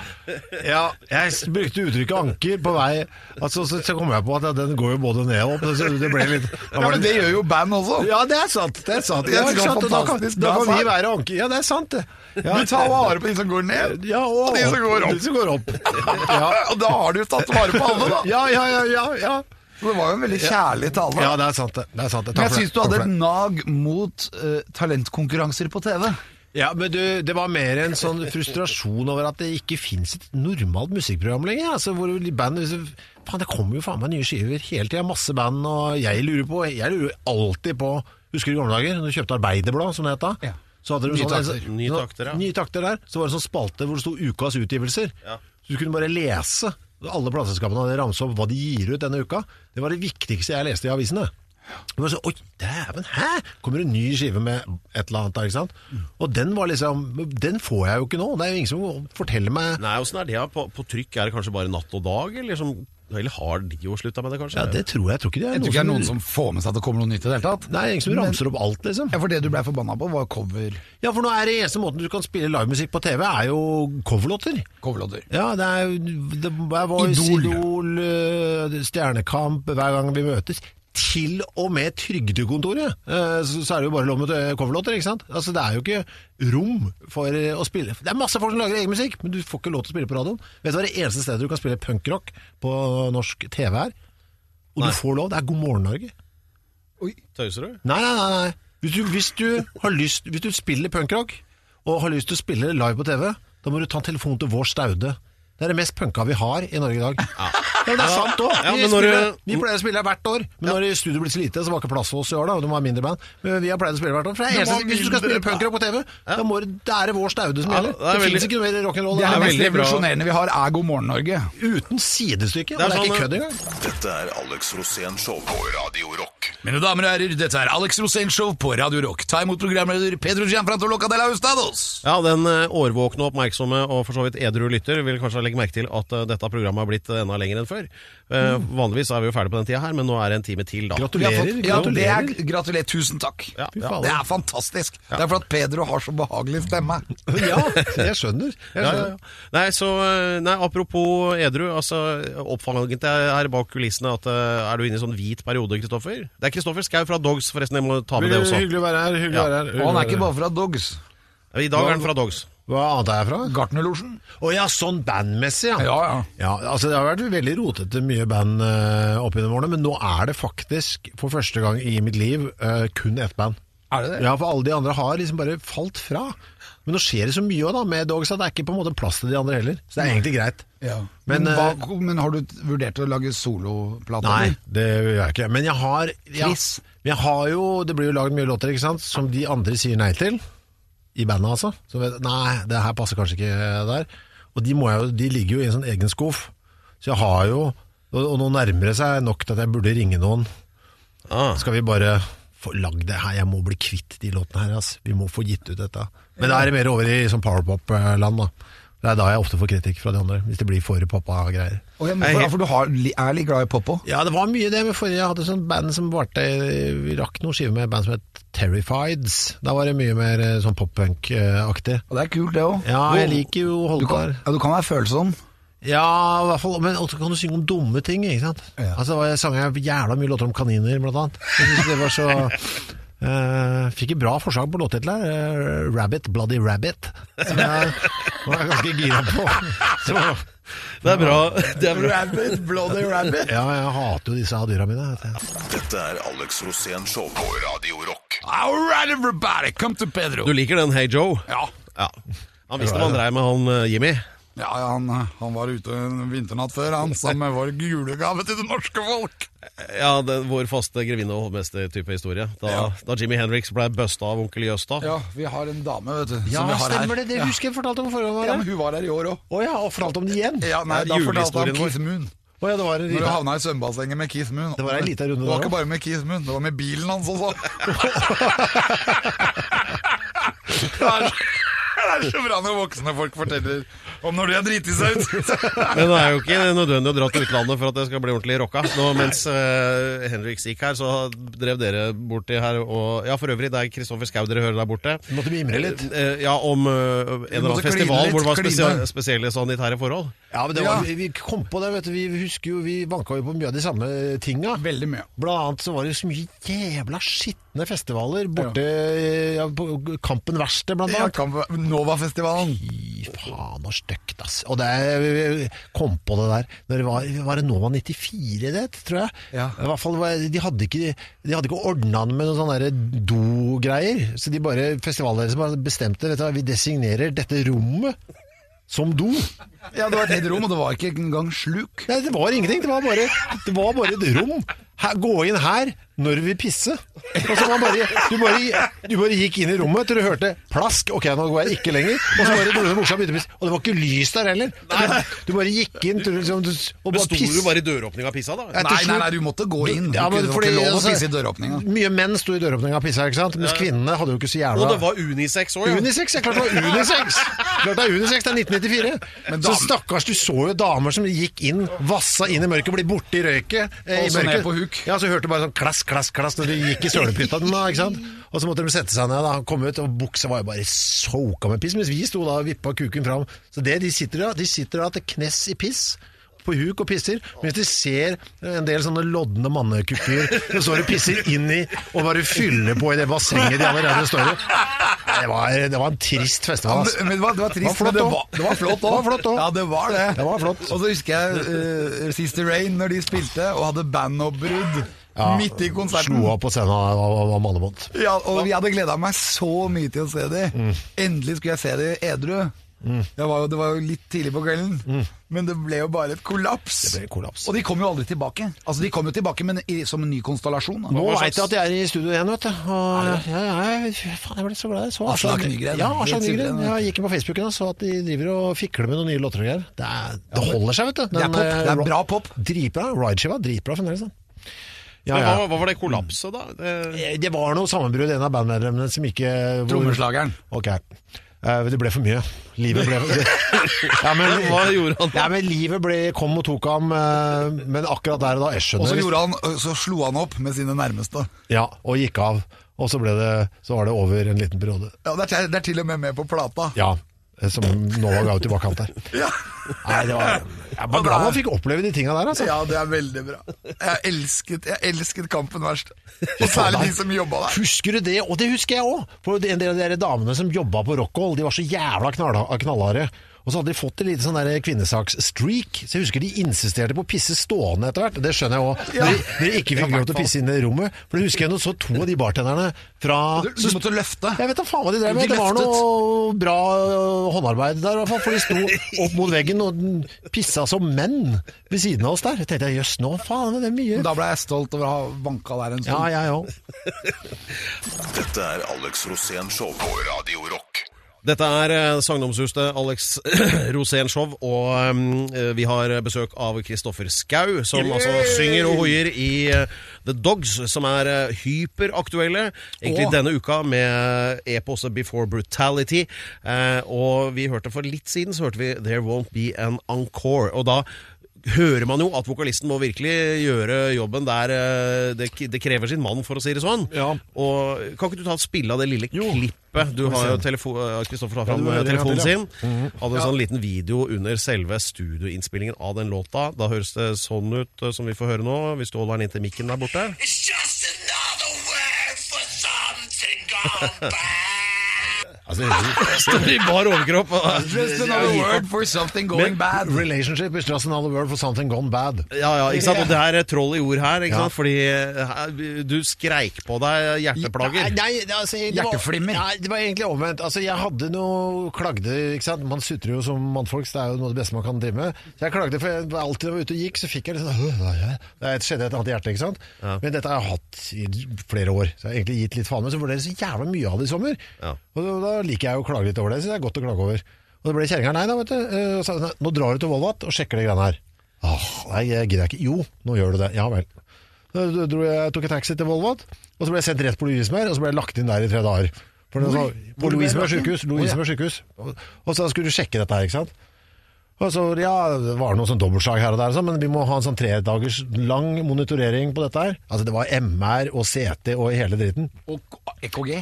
A: ja. Jeg brukte uttrykket anker på vei altså, så, så kom jeg på at den går jo både ned og opp. Så det ble litt
D: Ja, men det gjør jo band også.
A: Ja, det er sant. Det er sant.
D: Det er
A: sant? Da kan, da kan vi være anker. Ja, det er sant, det. Ja.
D: Du tar vare på de som går ned,
A: Ja, og,
D: og de som går opp.
A: De som går opp. Ja,
D: og da har du tatt vare på alle, da.
A: ja, ja, ja. ja, ja.
D: Så det var jo en veldig kjærlig tale.
A: ja det er sant, det. det, er sant, det.
D: Men jeg syns du hadde et nag mot uh, talentkonkurranser på TV.
A: Ja, men du, Det var mer en sånn frustrasjon over at det ikke fins et normalt musikkprogram lenger. Altså, hvor band, faen, Det kommer jo faen meg nye skiver hele tida, masse band, og jeg lurer på Jeg lurer alltid på Husker du i gamle dager, når du kjøpte Arbeiderblad, som det het da?
D: Ja.
A: Så hadde du
D: Nye
A: sånn,
D: takter.
C: Nye takter, ja.
A: Nye takter der. Så var det en sånn spalte hvor det sto ukas utgivelser.
C: Ja.
A: Så du kunne bare lese. Alle plateselskapene hadde ramset opp hva de gir ut denne uka. Det var det viktigste jeg leste i avisene. Det var så, Oi, dæven, hæ? Kommer en ny skive med et eller annet der, ikke sant? Og den var liksom Den får jeg jo ikke nå. Det er jo ingen som forteller meg
C: Nei, åssen er det? På, på trykk er det kanskje bare natt og dag, eller, som, eller har de jo slutta med det, kanskje?
A: Ja, det tror jeg. Jeg tror ikke det er
D: Jeg tror ikke det er noen som får med seg at det kommer noe nytt i det hele tatt.
A: Nei, ingen som ramser opp alt, liksom.
D: Ja, For det du ble forbanna på, var cover
A: Ja, for nå er det eneste måten du kan spille livemusikk på TV, er jo coverlåter.
D: coverlåter.
A: Ja, det er, det er Voice,
D: Idol.
A: Idol, eh, Stjernekamp, hver gang vi møtes. Til og med Trygdekontoret, eh, så er det jo bare lov med eh, coverlåter, ikke sant? Altså, det er jo ikke rom for eh, å spille. Det er masse folk som lager egen musikk, men du får ikke lov til å spille på radioen. Vet du hva det eneste stedet du kan spille punkrock på norsk TV er? Og
C: Nei.
A: du får lov, det er God morgen Norge. Oi.
C: Tøyser du?
A: Nei, nei, nei. nei. Hvis, du, hvis, du har lyst, hvis du spiller punkrock og har lyst til å spille live på TV, da må du ta en telefon til Vår Staude. Det er det mest punka vi har i Norge i dag. Ja, det er sant òg.
C: Ja,
A: vi,
C: du-
A: vi pleier å spille hvert år. Men når studioet blir så lite, så var det ikke plass for oss i år, da. og Det var mindre band. Men vi har pleid å spille hvert år. For det er eneste, hvis du skal spille punkrock på TV, da må det, det er det Vår Staude som
C: Ja,
A: gjelder.
C: det
A: Det,
C: veldig-
A: fins ikke noe mer rock'n'roll.
D: Det er det mest revolusjonerende vi har, er God morgen Norge.
A: uten sidestykke.
C: Det
A: og
C: er
A: Det er ikke
C: sånn,
A: kødd engang.
B: Dette er Alex Rosén Show på Radio Rock.
D: Mine damer og herrer, dette er Alex Rosénshow på Radio Rock. Ta imot programleder Pedro Gianfranto Loca de la Hustados.
C: Ja, den eh, årvåkne, oppmerksomme og for så vidt edru lytter vil kanskje legge merke til at eh, dette programmet har blitt enda lenger enn før. Mm. Vanligvis er vi jo ferdig på den tida her, men nå er det en time til, da.
A: Gratulerer.
D: fått- Ja,
A: gratulerer.
D: er, gratulerer. Tusen takk.
C: Ja, ja.
D: Det er fantastisk. Det er for at Pedro har så behagelig stemme.
A: Ja, jeg skjønner. Jeg
C: Ja, ja,
A: skjønner.
C: ja. Nei, så, eh, nei, apropos edru. altså Oppfallet her bak kulissene at eh, Er du inne i sånn hvit periode, Kristoffer? Det er Kristoffer Skau fra Dogs, forresten. Jeg må ta med det også.
A: Hyggelig å være her. hyggelig
C: Ja.
A: å være her.
D: Og han er ikke bare fra Dogs.
C: I dag er han fra Dogs.
A: Hva annet er jeg fra?
D: Gartnerlosjen.
A: Å ja, sånn bandmessig, ja.
D: Ja, ja.
A: Ja, altså Det har vært veldig rotete mye band uh, opp gjennom årene, men nå er det faktisk for første gang i mitt liv uh, kun ett band.
D: Er det det?
A: Ja, for alle de andre har liksom bare falt fra. Men nå skjer det så mye også, da, med Dogs at det er ikke på en måte plass til de andre heller. Så det er egentlig greit.
D: Ja.
A: Men,
D: Men,
A: eh,
D: hva, men har du vurdert å lage soloplate?
A: Nei,
D: eller?
A: det gjør jeg ikke. Men jeg har ja, men jeg har jo Det blir jo lagd mye låter ikke sant som de andre sier nei til. I bandet, altså. Så vet, nei, det her passer kanskje ikke der. Og de, må jeg, jo- de ligger jo i en sånn egen skuff. Så jeg har jo Og, og nå nærmer det seg nok til at jeg burde ringe noen.
C: Ah.
A: Skal vi bare få lagd det her? Jeg må bli kvitt de låtene her. ass. Vi må få gitt ut dette. Men da er det mer over i sånn powerpop-land, da. Det er da jeg ofte får kritikk fra de andre, hvis det blir for poppa greier.
D: Oh, ja, for, for du har, er litt glad i pop òg?
A: Ja, det var mye det med forrige. Jeg hadde sånn band som varte Vi rakk noen skiver med band som het Terrifieds. Da var det mye mer eh, sånn pop-punk-aktig.
D: Og det er kult, det òg.
A: Ja, jeg liker jo å
D: du kan, ja, du kan være følsom.
A: Ja, i hvert fall. Men også kan du synge om dumme ting, ikke sant.
D: Ja.
A: Altså, jeg sang jævla mye låter om kaniner, blant annet. Jeg synes det var så Uh, Fikk et bra forslag på låttittel her. eh, Rabbit, Bloody Rabbit. Som jeg var ganske gira på. Så,
C: Det er bra. Det er bra.
D: Rabbit, bloody rabbit.
A: ja, jeg hater jo disse dyra mine.
B: Dette er Alex Rosén Show på Radio Rock.
D: All right, everybody, come to Pedro.
C: Du liker den Hey Joe?
D: Ja.
C: Ja. Han visste hva han dreiv med, han eh, Jimmy.
D: Ja, ja han, han var ute en vinternatt før, han, sammen med vår julegave til det norske folk.
C: Ja, det, Vår faste grevinne og hovmester-type historie. Da,
D: Ja.
C: da Jimmy Hendrix ble busta av onkel Jøsta.
D: Ja, vi har en dame, vet du.
A: Ja,
D: som vi har
A: stemmer
D: her.
A: det. Det
D: ja.
A: husker jeg fortalte om forrige gang.
D: Ja, men hun var her i år òg.
A: Å ja, og fortalte om det igjen?
D: Ja, nei, da fortalte han. Keith Moon.
A: Oh, ja, det var en
D: Når du havna i svømmebassenget med Keith Moon.
A: Det var en liten runde
D: Det var ikke bare med Keith Moon, det var med bilen hans også. det, er, så bra når voksne folk forteller om når de har driti seg ut.
C: Men det er jo ikke nødvendig å dra til utlandet for at det skal bli ordentlig rocka. Nå, mens uh, Henrik gikk her, så drev dere borti her og Ja, for øvrig, det er Kristoffer Schou dere hører der borte.
A: Måtte mimre litt.
C: Uh, ja, om uh, en eller annen festival
D: litt,
C: hvor det var spesia spesielle sanitære forhold.
A: Ja, men det var,
D: Ja.
A: vi, vi kom på det, vet du. Vi husker jo, vi banka jo på mye av de samme tinga.
D: Veldig mye.
A: Blant annet så var det så mye jævla skitne festivaler borte ja, på Kampen Verksted, blant
D: Ja,
A: annet.
D: kamp- Novafestivalen.
A: Fy faen, så stygt, ass. Og det kom på det der Når det var, var det Nova 94, det, tror jeg.
D: Ja.
A: I hvert fall, De hadde ikke, de hadde ikke ordna det med noen sånne do-greier. Så de bare festivalledelsen bare bestemte vet du, vi designerer dette rommet som do.
D: Ja, det var et helt rom, og det var ikke engang sluk.
A: Nei, det var ingenting. Det var bare, det var bare et rom. Her, gå inn her når vi pisse. Og så var bare, du, bare, du bare gikk inn i rommet til du hørte plask. Ok, nå går jeg ikke lenger. Og så bare dro du buksa og begynte å pisse. Og det var ikke lys der heller. Du, du bare gikk inn til, liksom, du, og bare
C: sto du bare i døråpninga og pissa, da?
D: Nei, nei, nei, du måtte gå inn. Du
A: Ja, men
D: kunne- det var ikke lov å
A: altså,
D: pisse i døråpninga.
A: Mye menn sto i døråpninga og pissa, ikke sant? mens kvinnene hadde jo ikke så jævla
C: Og det var unisex òg, ja.
A: Unisex, ja, klart det var unisex! Klart det er unisex, det er 1994.
D: Men
A: så stakkars, du så jo damer som gikk inn, vassa inn i mørket, ble borte i røyket. Eh,
D: Og så ned på huk.
A: Ja, så hørte du bare sånn klass, klass, klass når de gikk i sølepytta, da, ikke sant. Og så måtte de sette seg ned, da, kom ut, og buksa var jo bare soka med piss, mens vi sto da og vippa kuken fram. Så det de sitter da, de sitter da til knes i piss. På huk og pisser, mens de ser en del sånne lodne mannekukker som står og pisser inn i og bare fyller på i det bassenget de allerede står i. Det var, det var en trist festival. ass.
D: Men det var, det var trist,
A: Det var flott
D: men det
A: også.
D: var, det var flott
A: Det var flott
D: òg. Ja, det var det.
A: Det var flott.
D: Og så husker jeg uh, Sister Rain når de spilte og hadde bandoppbrudd midt i konserten.
A: Slo av på scenen av, var mannebånd.
D: Ja, og vi hadde gleda meg så mye til å se de. Endelig skulle jeg se dem edru. Det, var jo, det var jo litt tidlig på kvelden, men det ble jo bare et kollaps.
A: Det ble kollaps.
D: Og de kom jo aldri tilbake. Altså, De kom jo tilbake, men i, som en ny konstellasjon. Da.
A: Nå veit jeg at jeg er i studio igjen, vet du. Og, ja, ja, jeg, faen, jeg ble så glad. Jeg så
D: Aslak Nygren.
A: Ja, Aslak Nygren. Jeg gikk inn på Facebooken og så at de driver og fikler med noen nye låter og greier. Det, det holder seg, vet du.
D: Det er pop.
A: eh,
D: Det er bra pop.
A: Dritbra. Rideskiva. Dritbra fremdeles. Ja, ja.
C: hva, hva var det kollapset, da? Det,
A: Eh, Det var noe sammenbrudd, en av bandmedlemmene som ikke hvor-
D: Trommeslageren.
A: Ok. Eh, det ble for mye. Livet ble for... ja, men,
C: Hva gjorde han da?
A: Ja, men livet ble, kom og tok ham, eh, men akkurat der og da, jeg skjønner.
D: Og så, gjorde han, så slo han opp med sine nærmeste.
A: Ja, og gikk av. Og så, ble det, så var det over en liten periode.
D: Ja, det, er, det er til og med med på plata.
A: Ja, som Nova ga ut i bakkant der.
D: Ja.
A: Nei, det var, jeg var glad man fikk oppleve de tinga der, altså.
D: Ja, det er veldig bra. Jeg elsket, jeg elsket Kampen verst. Og særlig de som jobba der.
A: Husker du det? Og det husker jeg òg! En del av de damene som jobba på Rockhold, de var så jævla knallharde. Og så hadde de fått en liten sånn der kvinnesaksstreak. Så jeg husker de insisterte på å pisse stående etter hvert. Det skjønner jeg òg. Ja. de- når de ikke fikk lov til å pisse inn i rommet. For det husker jeg nå så to av de bartenderne fra
D: Du, du måtte løfte.
A: Jeg vet da faen hva de drev med.
D: De
A: Det var noe bra øh, håndarbeid der, i hvert fall. For de sto opp mot veggen og pissa som menn ved siden av oss der. Jeg tenkte jøss, nå faen, det er mye.
D: Da ble jeg stolt over å ha vanka der en
A: Ja,
D: stund.
A: jeg òg.
B: Dette er Alex Rosén Show på Radio Rock.
C: Dette er eh, sagnomsuste Alex Rosénshow, og um, vi har besøk av Kristoffer Skau, som altså synger og hoier i eh, The Dogs, som er hyperaktuelle egentlig
D: oh.
C: denne uka med eposet Before Brutality. Uh, og vi hørte for litt siden så hørte vi There Won't Be An Encore. Og da hører man jo at vokalisten må virkelig gjøre jobben der eh, det, det krever sin mann, for å si det sånn.
A: Ja.
C: Og Kan ikke du ta et spille av det lille
A: Jo.
C: klippet? Du har jo eh, Kristoffer tar fram eh,
A: gang
C: telefonen sin. Hadde en sånn liten video under selve studioinnspillingen av den låta. Da høres det sånn ut som vi får høre nå, hvis du holder den inntil mikken der borte.
E: It's just another word for something gone bad.
A: Altså,
C: Står i bar overkropp. og-
D: Just another word for something going bad.
A: Relationship is just another word for something gone bad.
C: Ja, ja, ikke sant? Og det er troll i ord her, ikke
A: Ja.
C: sant? Fordi eh, du skreik på deg hjerteplager.
A: Nei, nei, altså, det var-
D: Hjerteflimmer.
A: Nei, det var egentlig omvendt. Altså, jeg hadde noe klagde, ikke sant. Man sutrer jo som mannfolk, så det er jo noe av det beste man kan drive med. Så jeg klagde, for jeg, alltid jeg var ute og gikk, så fikk jeg litt sånn «Åh, er det?» Det skjedde et annet hjerte, ikke sant. Men dette har jeg hatt i flere år, så jeg har egentlig gitt litt faen. Men så jeg så jævla mye av det i sommer.
C: Ja.
A: Og da, liker jeg å klage litt over det, så det er godt å klage over. Og det ble kjerringa nei da, vet du. Eh, sa, «Nei, nå drar du til Volvat og sjekker de greiene her. Åh, nei, jeg gidder ikke. Jo, nå gjør du det. Ja vel. Så dro jeg, tok jeg taxi til Volvat, og så ble jeg sendt rett på Lovisenberg, og så ble jeg lagt inn der i tre dager. For det så, på Lovisenberg sykehus. Lovisenberg sykehus. Og, og så skulle du sjekke dette her, ikke sant. Og så, ja, det var noe sånn dobbeltslag her og der, sånn, men vi må ha en sånn tre dagers lang monitorering på dette her. Altså Det var MR og CT og hele dritten.
D: Og EKG.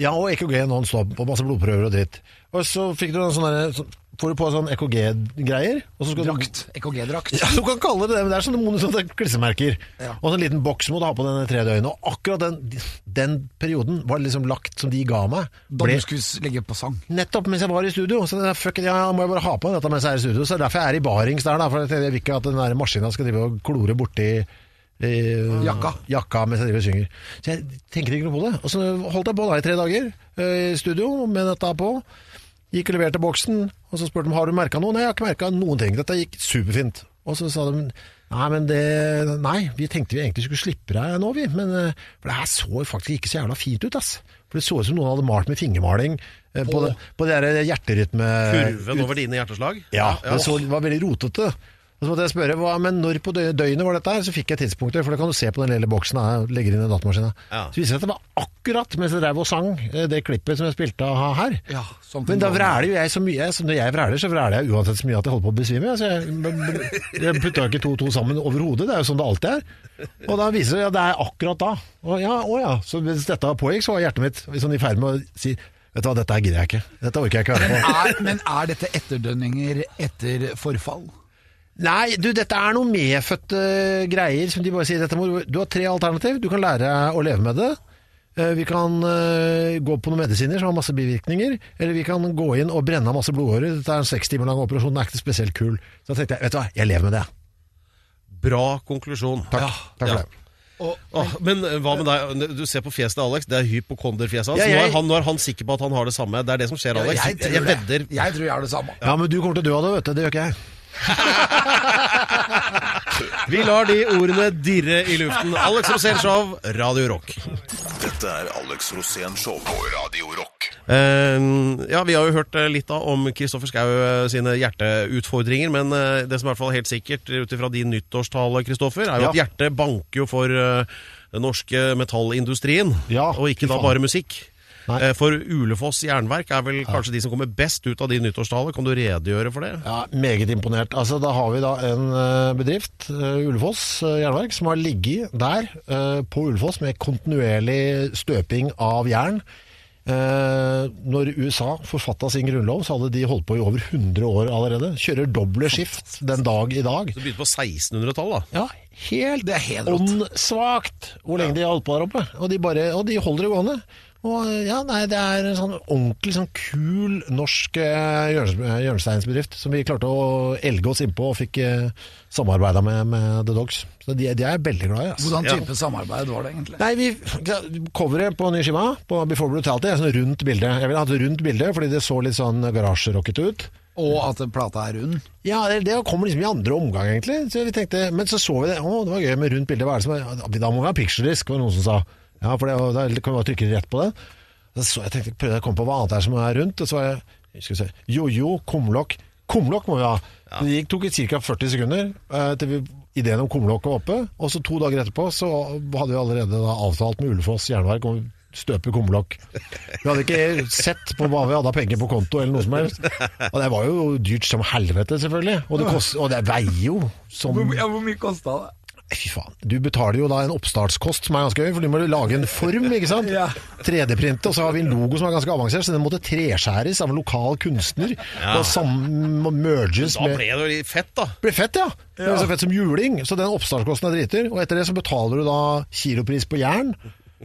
A: Ja, og EKG non stop, og masse blodprøver og dritt. Og så fikk du en sånn derre- så får du på sånn EKG-greier.
D: Drakt. EKG-drakt.
A: Ja, du kan kalle det det, men det er sånne, sånne klissemerker.
D: Ja.
A: Og en liten boks må du ha på denne tre døgn. Og akkurat den, den perioden var liksom lagt som de ga meg.
D: Da du skulle legge på sang.
A: nettopp mens jeg var i studio. Så det er, fuck ja, må jeg bare ha på dette mens jeg er i studio. Så det er derfor jeg er i barings der, da. For jeg vil ikke at den maskina skal drive og klore borti eh,
D: Jakka.
A: jakka mens jeg driver og synger. Så jeg tenker ikke noe på det. Og så holdt jeg på da i tre dager eh, i studio med dette på. Gikk og leverte boksen, og så spurte de har du merka noe. Nei, jeg har ikke merka noen ting. Dette gikk superfint. Og så sa de nei, men det Nei, vi tenkte vi egentlig skulle slippe deg nå, vi. Men eh, for det her så faktisk ikke så jævla fint ut, ass. For det så ut som noen hadde malt med fingermaling eh, på, det, på det hjerterytme...
C: Kurven over dine hjerteslag.
A: Ja, det, så, det var veldig rotete. Og så måtte jeg spørre hva, men når på døgnet var dette her, så fikk jeg tidspunkter, for det kan du se på den lille boksen jeg legger inn i datamaskinen.
C: Ja.
A: Så viser det seg at det var akkurat mens jeg drev og sang eh, det klippet som jeg spilte av her.
D: Ja,
A: Men da vræler jo jeg så mye, så når jeg vræler, så vræler jeg uansett så mye at jeg holder på å besvime. Så jeg, jeg putta ikke to og to sammen overhodet, det er jo sånn det alltid er. Og da viser det seg at det er akkurat da. Og ja, å ja. Så hvis dette pågikk, så var hjertet mitt sånn i ferd med å si Vet du hva, dette gidder jeg ikke. Dette orker jeg ikke være med på.
D: er, men er dette etterdønninger etter forfall?
A: Nei, du, dette er noen medfødte greier som de bare sier dette må, du- Du har tre alternativ. Du kan lære å leve med det. Eh, Vi kan eh, gå på noen medisiner som har masse bivirkninger, eller vi kan gå inn og brenne av masse blodårer. Dette er en seks timer lang operasjon, den er ikke spesielt kul. Så da tenkte jeg, vet du hva, jeg lever med det.
C: Bra konklusjon.
A: Takk, takk for
C: Ja.
A: det.
C: Åh, men eh, hva med deg? Du ser på fjeset til Alex, det er hypokonderfjeset hans.
A: Ja,
C: Nå, er han, nå er han sikker på at han har det samme. Det er det som skjer, Alex.
D: jeg, tror
C: jeg vedder.
D: jeg tror jeg har det samme.
A: Ja, men du kommer til å dø av det, vet du. Det gjør ikke jeg.
C: Vi lar de ordene dirre i luften. Alex Rosén Show, Radio Rock.
B: Dette er Alex Rosén Show på Radio Rock.
C: Uh, ja, Vi har jo hørt eh, litt da om Kristoffer Schau eh, sine hjerteutfordringer, men eh, det som er i hvert fall helt sikkert ut ifra din nyttårstale, Kristoffer, er jo
A: Ja.
C: at hjertet banker jo for den norske metallindustrien,
A: Ja,
C: og ikke da bare musikk.
A: Nei.
C: Eh, For Ulefoss jernverk er vel kanskje de som kommer best ut av de nyttårstallene. Kan du redegjøre for det?
A: Ja, Meget imponert. Altså, da har vi da en eh, bedrift, eh, Ulefoss jernverk, som har ligget der på Ulefoss med kontinuerlig støping av jern. Eh, når USA forfatta sin grunnlov, så hadde de holdt på i over 100 år allerede. Kjører doble skift den dag i dag.
C: Så begynte på 1600-tallet, da.
A: Ja, helt,
D: Det er helt
A: åndssvakt hvor lenge de har holdt på der oppe. Og de, bare, og de holder det gående. Og ja, nei, Det er en sånn ordentlig sånn kul norsk eh, hjørnesteinsbedrift som vi klarte å elge oss innpå og fikk eh, samarbeida med, med The Dogs. Så de, de er jeg veldig glad i. Altså.
D: Hvordan
C: Ja.
D: type samarbeid var det egentlig?
A: Nei, vi, Coveret på nye skiva, på Before Brutality, er sånn rundt bilde. Jeg ville hatt rundt bilde fordi det så litt sånn garasjerockete ut.
D: Og at plata er rund?
A: Ja, det, det kommer liksom i andre omgang, egentlig. Så vi tenkte, men så så vi det. Å, det var gøy med rundt bilde. Hva er det som er Da må vi ha picture-disk, var det noen som sa. Ja, for det, da kan vi bare trykke rett på det. Så jeg tenkte, prøvde jeg å komme på hva annet det er som er rundt. Og så var jeg skal vi se, jojo, kumlokk. Kumlokk må vi ha. Det gikk, tok ca. 40 sekunder eh, til vi, ideen om kumlokk var oppe. Og så to dager etterpå så hadde vi allerede da avtalt med Ulefoss jernverk om støpe kumlokk. Vi hadde ikke sett på hva vi hadde av penger på konto eller noe som helst. Og det var jo dyrt som helvete, selvfølgelig. Og det, kost, og det veier jo som
D: Ja, hvor mye kosta det?
A: Fy faen. Du betaler jo da en oppstartskost som er ganske høy, for du må lage en form, ikke sant?
D: Ja.
A: 3D-printe, og så har vi en logo som er ganske avansert, så den måtte treskjæres av en lokal kunstner. Og sam merges
C: Da ble det jo litt fett, da.
A: ble fett, ja. Det ble så fett som juling. Så den oppstartskosten er driter. Og etter det så betaler du da kilopris på jern.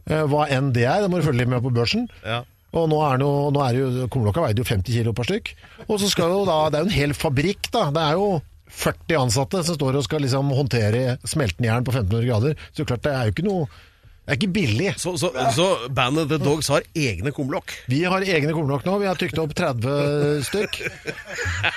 A: eh, Hva enn det er, det må du følge litt med på børsen.
C: Ja.
A: Og nå er, det jo, nå er det jo, kumlokka veide jo 50 kilo per stykk. Og så skal jo da, det er jo en hel fabrikk da, det er jo 40 ansatte som står og skal liksom håndtere smeltende jern på 1500 grader. Så klart det er jo ikke noe, det er ikke billig.
C: Så, så, så bandet The Dogs har egne kumlokk?
A: Vi har egne kumlokk nå, vi har trykt opp 30 stykk.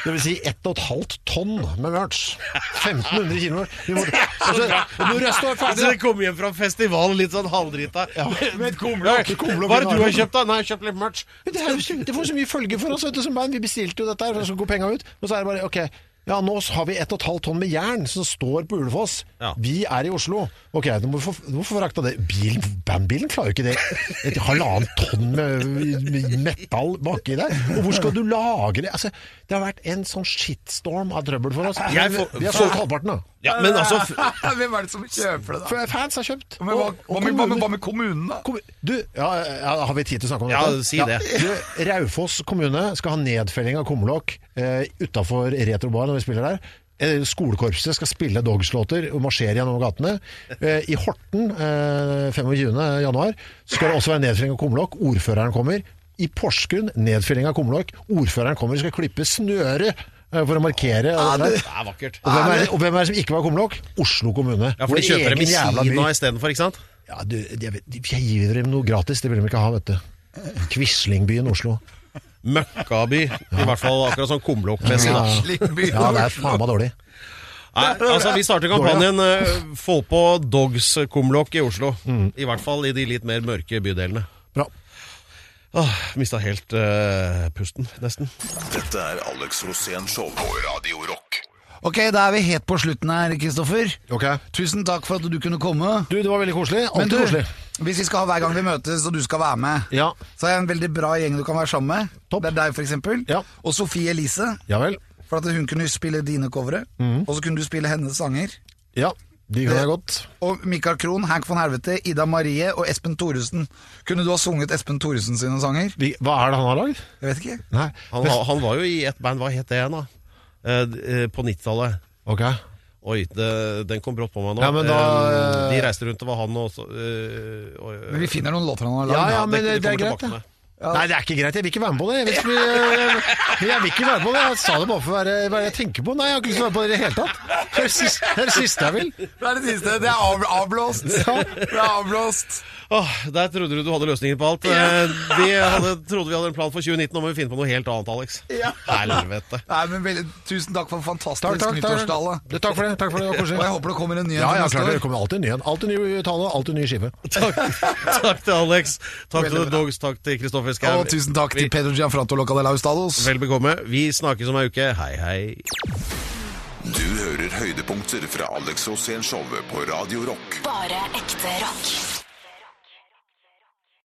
A: Det vil si 1,5 tonn med merch. 1500 kilo. Vi må, altså, når jeg står
C: Så
A: ferdig,
C: dere kommer hjem fra festivalen litt sånn halvdrita
A: Ja.
C: med et kumlokk. Hva er det du har kjøpt, da? Nei, jeg har kjøpt litt merch.
A: Det, er det får så mye følge for oss vet du, som band. Vi bestilte jo dette her, så går penga ut. Og så er det bare ok, ja nå har vi 1,5 tonn med jern som står på Ulefoss.
C: Ja.
A: Vi er i Oslo. Ok, nå må vi få, du må få frakta det. Bilen, bandbilen klarer jo ikke det. Et halvannet tonn med, med metall baki der. Og hvor skal du lagre Altså, det har vært en sånn shitstorm av trøbbel for oss.
C: Jeg for,
A: vi har solgt halvparten, da.
C: Ja, men altså
D: Hvem er det som kjøper det, da?
A: Fans har kjøpt.
D: Men hva,
A: Og- og
D: hva, med, hva, med, kommunen, da?
A: Kommu- Du, ja, ja, har vi tid til å snakke om
C: Ja, si det.
A: Du, Raufoss kommune skal ha nedfelling av kumlokk eh, utafor Retrobar når vi spiller der. Eh, Skolekorpset skal spille Dogs-låter og marsjere gjennom gatene. Eh, I Horten eh, 25. januar så skal det også være nedfelling av kumlokk. Ordføreren kommer. I Porsgrunn nedfelling av kumlokk. Ordføreren kommer og skal klippe snøret eh, for å markere.
D: Ja,
A: det.
C: Det er vakkert.
A: og, hvem er, og hvem er det som ikke var kumlokk? Oslo kommune.
C: Ja, for de kjøper dem i. Kina istedenfor, ikke sant?
A: Ja, du, jeg, jeg gir dem noe gratis, det vil de ikke ha, vet du. Quislingbyen Oslo.
C: Møkkaby. I hvert fall akkurat sånn kumlokkmessig.
A: Ja, det er faen meg dårlig.
C: Nei, altså, vi starter kampanjen uh, Få på Dogs-kumlokk i Oslo. I hvert fall i de litt mer mørke bydelene.
A: Bra.
C: Åh, Mista helt uh, pusten, nesten.
B: Dette er Alex Rosén Show på Radio Rock.
D: Ok, da er vi helt på slutten her, Kristoffer.
A: Ok.
D: Tusen takk for at du kunne komme.
A: Du, det var veldig koselig.
D: Men
A: Alltid
D: du,
A: koselig.
D: hvis vi skal ha hver gang vi møtes, og du skal være med,
A: Ja.
D: så har jeg en veldig bra gjeng du kan være sammen med.
A: Topp.
D: Det er deg, for eksempel.
A: Ja.
D: Og Sofie Elise.
A: Ja vel.
D: For at hun kunne spille dine covere,
A: Mhm.
D: og så kunne du spille hennes sanger.
A: Ja, de kan jeg godt.
D: Og Mikael Krohn, Hank von Helvete, Ida Marie og Espen Thoresen. Kunne du ha sunget Espen Thoresen sine sanger?
A: De, hva er det han har lagd?
D: Jeg vet ikke.
A: Nei.
C: Han, var- han var jo i et band, hva het det igjen, da? Eh, eh, på 90-tallet.
A: Okay.
C: Oi, det, den kom brått på meg nå.
A: Ja, men da-
C: Eh, de reiste rundt, det var han og så, øh, øh,
D: Men vi finner noen låter han har lagd.
A: Ja, ja, men
C: det
A: det, er greit, det. Nei, det er ikke greit. Jeg vil ikke være med på det. Jeg, vet ikke, jeg, jeg, jeg vil ikke være med på det. Jeg sa det bare for å være hva jeg tenker på. Nei, jeg har ikke lyst til å være på det i det hele tatt. Det er det siste, det, er det siste jeg vil.
D: Det er det siste. Det er av, avblåst. Det er avblåst.
C: Åh, der trodde du du hadde løsningen på alt. Eh, Vi hadde, trodde vi hadde en plan for 2019, nå må vi finne på noe helt annet, Alex.
D: Ja.
C: Helvete.
D: Nei, men veldig, Tusen takk for en fantastisk
A: Takk, takk,
D: nyttårstale.
A: takk. Takk for det. Takk for det.
D: Og jeg håper det kommer en ny en
A: Ja, ja, klart det. Det kommer alltid ny en. Alltid ny tale, alltid ny skive.
C: Takk, takk til Alex. Takk til. Dogs. Takk til Kristoffer Schau.
D: Og tusen takk til Pedro Gianfranto Locadella Ustados.
C: Vel bekomme. Vi snakkes om ei uke. Hei, hei.
B: Du hører høydepunkter fra Alex Rosén Show på Radio Rock.
E: Bare ekte rock.